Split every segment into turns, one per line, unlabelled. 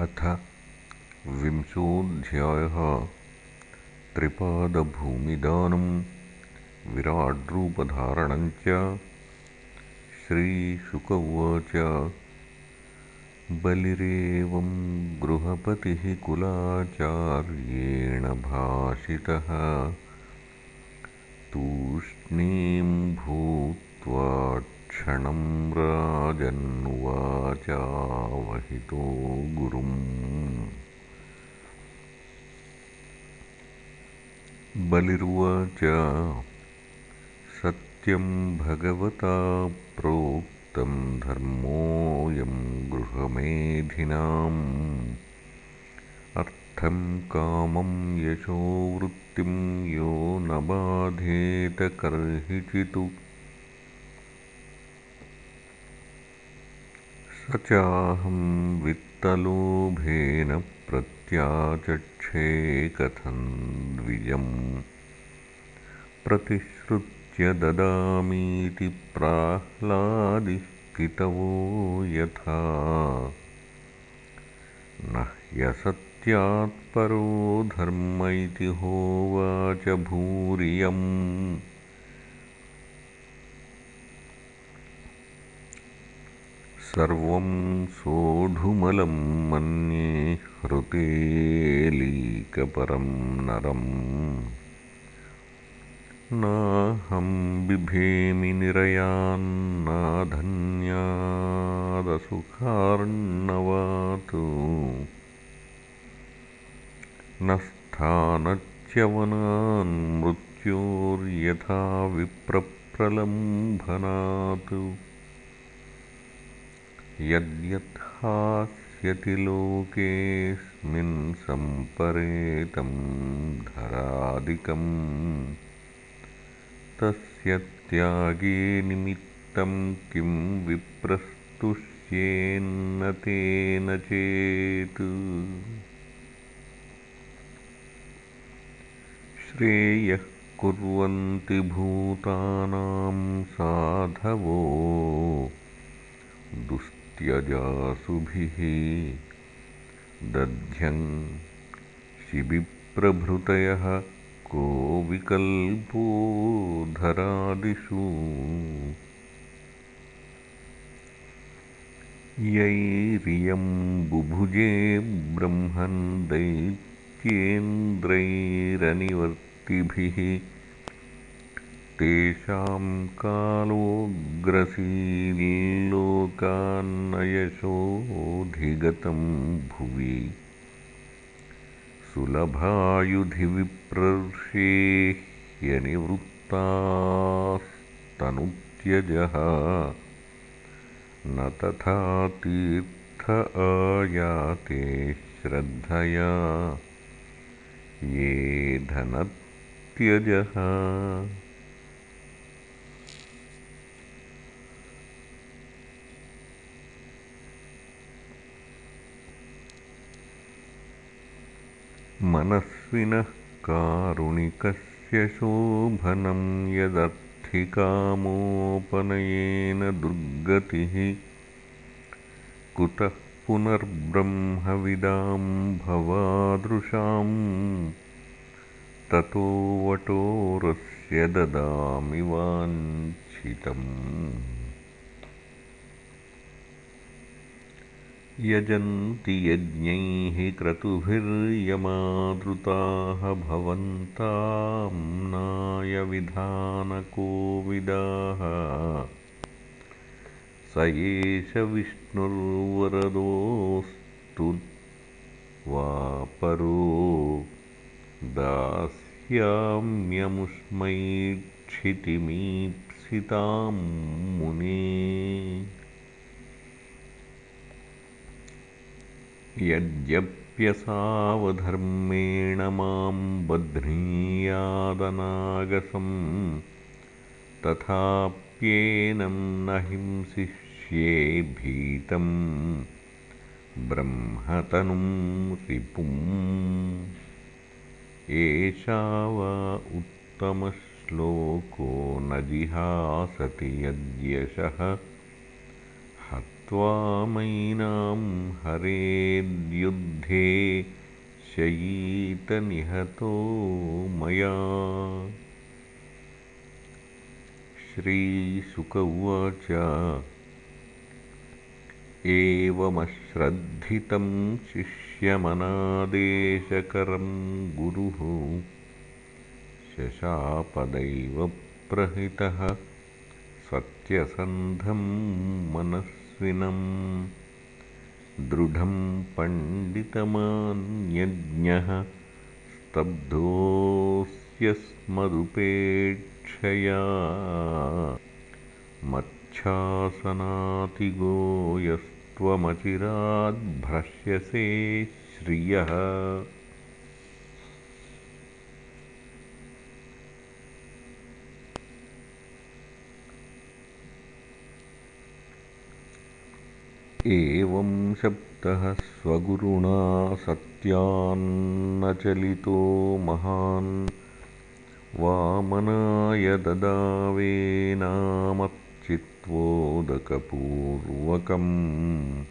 अथ विंशोऽध्यायः त्रिपादभूमिदानं विराड्रूपधारणञ्च श्रीशुक उवाच बलिरेवं गृहपतिः कुलाचार्येण भाषितः। तूष्णीं भूत्वा क्षणं राजन्नुवाचावहितो गुरुम्। बलिर्वाच सत्यं भगवता प्रोक्तं धर्मोऽयं गृहमेधिनाम्। अर्थं कामं यशोवृत्तिं यो न बाधेत कर्हिचितु चाहं वित्तलोभेन प्रत्याचक्षे कथं द्विजम्। प्रतिश्रुत्य ददामीति प्राह्लादिः पितवो यथा। न ह्यसत्यात्परो धर्म इति होवाच भूरियम् सर्वं सोढुमलं मन्ये हृतेलीकपरं नरम्। नाहं बिभेमि निरयान्नाधन्यादसुखार्णवात् न स्थानच्यवनान्मृत्योर्यथा विप्रप्रलम्भनात् यद्यथास्यति लोकेऽस्मिन् सम्परेतं धरादिकम् तस्य त्यागे निमित्तं किं विप्रस्तुष्येन्न तेन चेत्? श्रेयः कुर्वन्ति भूतानां साधवो त्यजासुभिः दध्यं शिबिप्रभृतयः को विकल्पो धरादिषु यैरियं बुभुजे ब्रह्मन् दैत्येन्द्रैरनिवर्तिभिः तेषां कालोऽग्रसील्लोकान्नयशोऽधिगतं भुवि। सुलभायुधिविप्रर्षेह्यनिवृत्तास्तनुत्यजः। न तथा तीर्थ आयाते श्रद्धया। ये धनत्यजः मनस्विनः कारुणिकस्य शोभनं यदर्थिकामोपनयेन दुर्गतिः। कुतः पुनर्ब्रह्मविदां भवादृशाम् ततो वटोरस्य ददामि वाञ्छितम् यजन्ति यज्ञैः क्रतुभिर्यमादृताः भवन्ताम्नायविधानकोविदाः स एष विष्णुर्वरदोऽस्तु वा परो दास्याम्यमुष्मैक्षितिमीप्सितां मुने यद्यप्यसावधर्मेण मां बध्नीयादनागसं तथाप्येनं न हिंसिष्ये भीतं ब्रह्मतनुं रिपुम् एषा वा उत्तमश्लोको न जिहासति यद्यशः त्वामैनां हरेद्युद्धे शयीतनिहतो मया। श्रीशुक उवाच एवमश्रद्धितं शिष्यमनादेशकरं गुरुः शशापदैव प्रहितः सत्यसन्धं दृढं पण्डितमान्यज्ञः स्तब्धोऽस्यस्मदुपेक्षया मच्छासनातिगो यस्त्वमचिराद्भ्रश्यसे श्रियः एवं शब्दः स्वगुरुणा सत्यान्नचलितो महान्। वामनाय ददावेनामच्चित्वोदकपूर्वकम्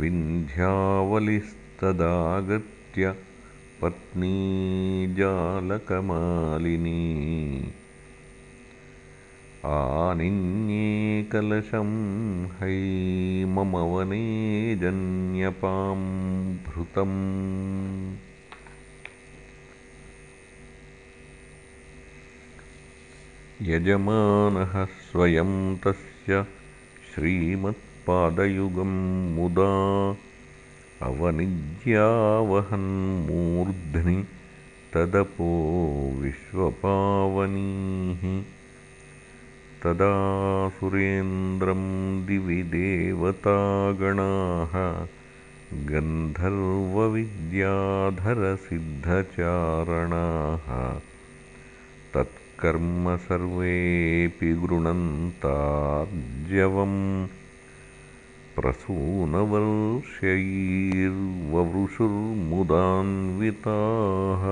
विन्ध्यावलिस्तदागत्य पत्नीजालकमालिनी आनिन्ये कलशं हैममवनेजन्यपां भृतम्। यजमानः स्वयं तस्य श्रीमत्पादयुगं मुदा अवनिज्यावहन्मूर्ध्नि तदपो विश्वपावनीः तदा सुरेन्द्रं दिवि देवतागणाः गन्धर्वविद्याधरसिद्धचारणाः। तत्कर्म सर्वेऽपि गृणन्तार्जवम् प्रसूनवर्षैर्ववृषुर्मुदान्विताः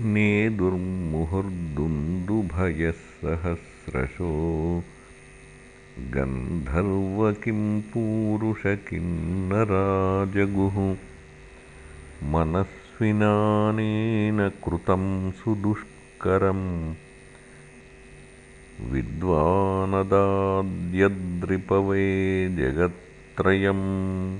नेदुर्मुहुर्दुन्दुभयः सहस्रशो गन्धर्व किं पूरुष किन्नराजगुः मनस्विनानेन कृतं सुदुष्करम्। विद्वानदाद्यद्रिपवे जगत्त्रयम्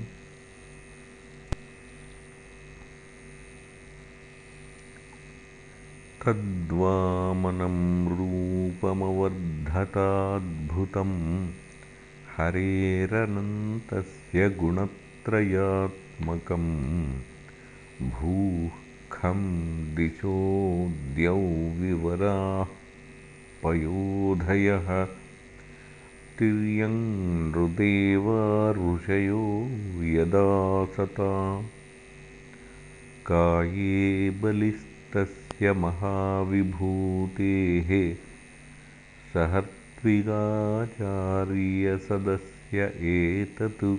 तद्वामनं रूपमवर्धताद्भुतं हरेरनन्तस्य गुणत्रयात्मकम् भूः खं दिशो द्यौविवराः पयोधयः तिर्यं नृदेवाऋषयो यदा सता काये बलिस्तस्य महाविभूतेः सहत्विगाचार्यसदस्य एतत्।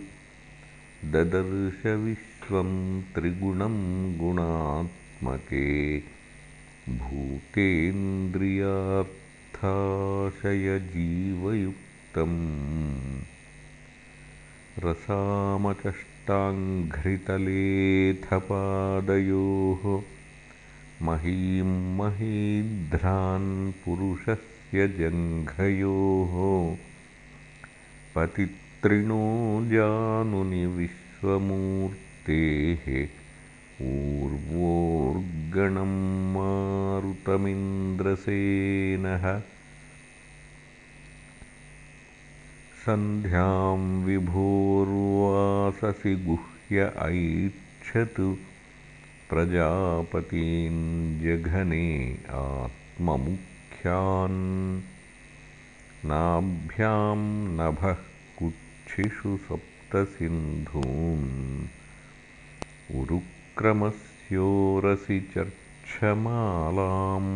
ददर्शविश्वं त्रिगुणं गुणात्मके। भूतेन्द्रियार्थाशयजीवयुक्तम्। रसामचष्टाङ्घ्रितलेथपादयोः महीं महीध्रान् पुरुषस्य जङ्घयोः पतित्रिणो जानुनि विश्वमूर्तेः ऊर्वोर्गणं मारुतमिन्द्रसेनः। सन्ध्यां विभोर्वाससि गुह्य ऐक्षतु जघने आत्ममुख्यान् नाभ्यां नभः कुक्षिषु सप्तसिन्धून् उरुक्रमस्योरसि चर्क्षमालाम्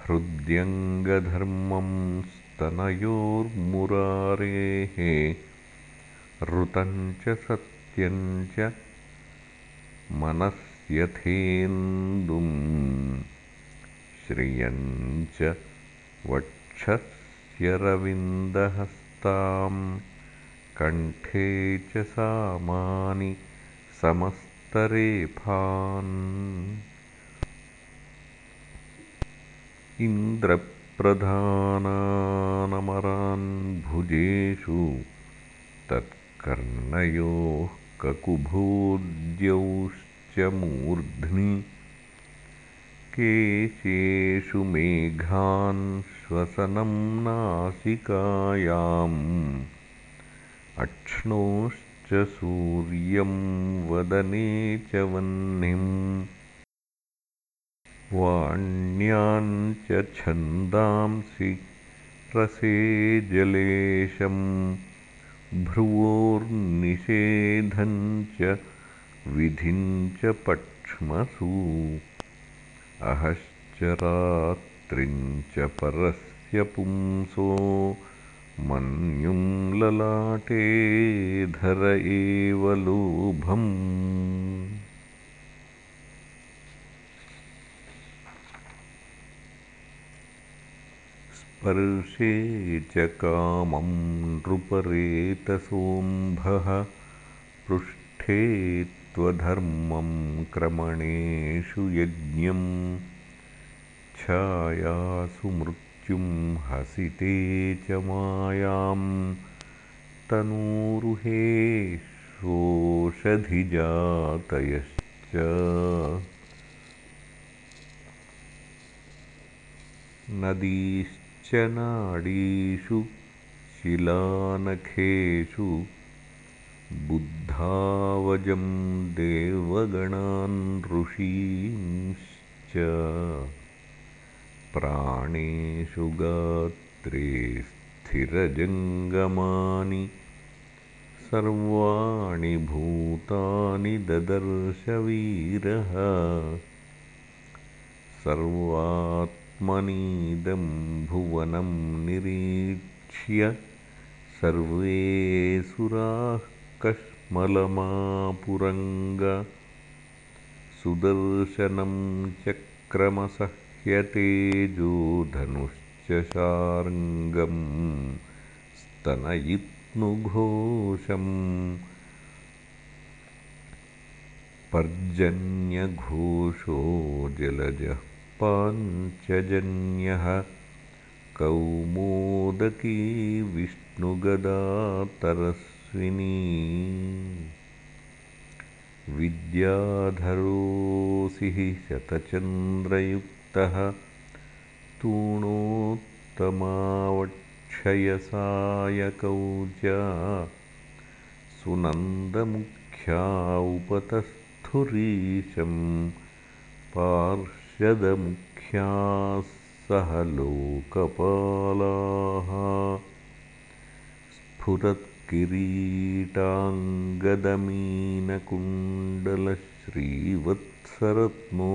हृद्यङ्गधर्मं स्तनयोर्मुरारेः ऋतं च सत्यं च मनस्यथेन्दुं श्रियं च वट् वक्षस्य रविन्दहस्तां कण्ठे च सामानि समस्तरेफान्। इन्द्रप्रधानानमरान् भुजेषु तत्कर्णयोः ककुभोद्यौश्च मूर्ध्नि केशेषु मेघान् श्वसनं नासिकायाम् अक्ष्णोश्च सूर्यं वदने च वह्निम् वाण्याञ्च छन्दांसि रसे जलेशम् भ्रुवोर्निषेधञ्च विधिञ्च पक्ष्मसु। अहश्च रात्रिञ्च परस्य पुंसो मन्युं ललाटे धर एव लोभम् स्पर्शे च कामं नृपरेतसोऽम्भः। पृष्ठे त्वधर्मं क्रमणेषु यज्ञम् छायासु मृत्युं हसिते च मायां। तनूरुहे शोषधिजातयश्च नदीश्च नाडीषु शिलानखेषु बुद्धावजं देवगणान् ऋषींश्च प्राणेषु गात्रे स्थिरजङ्गमानि सर्वाणि भूतानि ददर्शवीरः सर्वात्मनीदं भुवनं निरीक्ष्य सर्वे सुराः कश्मलमापुरङ्ग सुदर्शनं चक्रमसः ह्यतेजोधनुश्च शार्ङ्गम् स्तनयित्नुघोषम्। पर्जन्यघोषो जलजः पाञ्चजन्यः कौमोदकी विष्णुगदातरस्विनी। विद्याधरोऽसि शतचन्द्रयुक् तूणोत्तमावक्षयसायकौ च सुनन्दमुख्या उपतस्थुरीशं पार्षदमुख्याः सह लोकपालाः स्फुरत्किरीटाङ्गदमीनकुण्डलश्रीवत्सरत्नो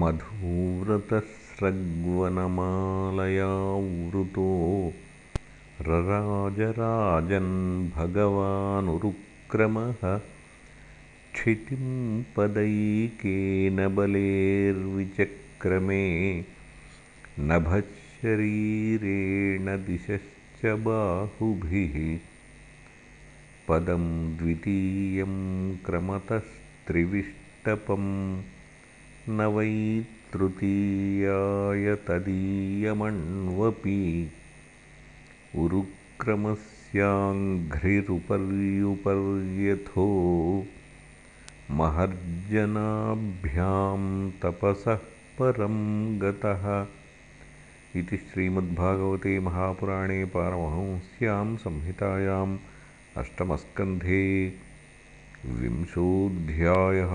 मधुव्रतस्रग्वनमालयावृतो रराजराजन् भगवानुरुक्रमः क्षितिं पदैकेन बलेर्विचक्रमे नभःशरीरेण दिशश्च बाहुभिः पदं द्वितीयं क्रमतस्त्रिविष्टपम् न वै तृतीयाय तदीयमण्वपि उरुक्रमस्याङ्घ्रिरुपर्युपर्यथो महर्जनाभ्यां तपसः परं गतः इति श्रीमद्भागवते महापुराणे पारमहंस्यां संहितायाम् अष्टमस्कन्धे विंशोऽध्यायः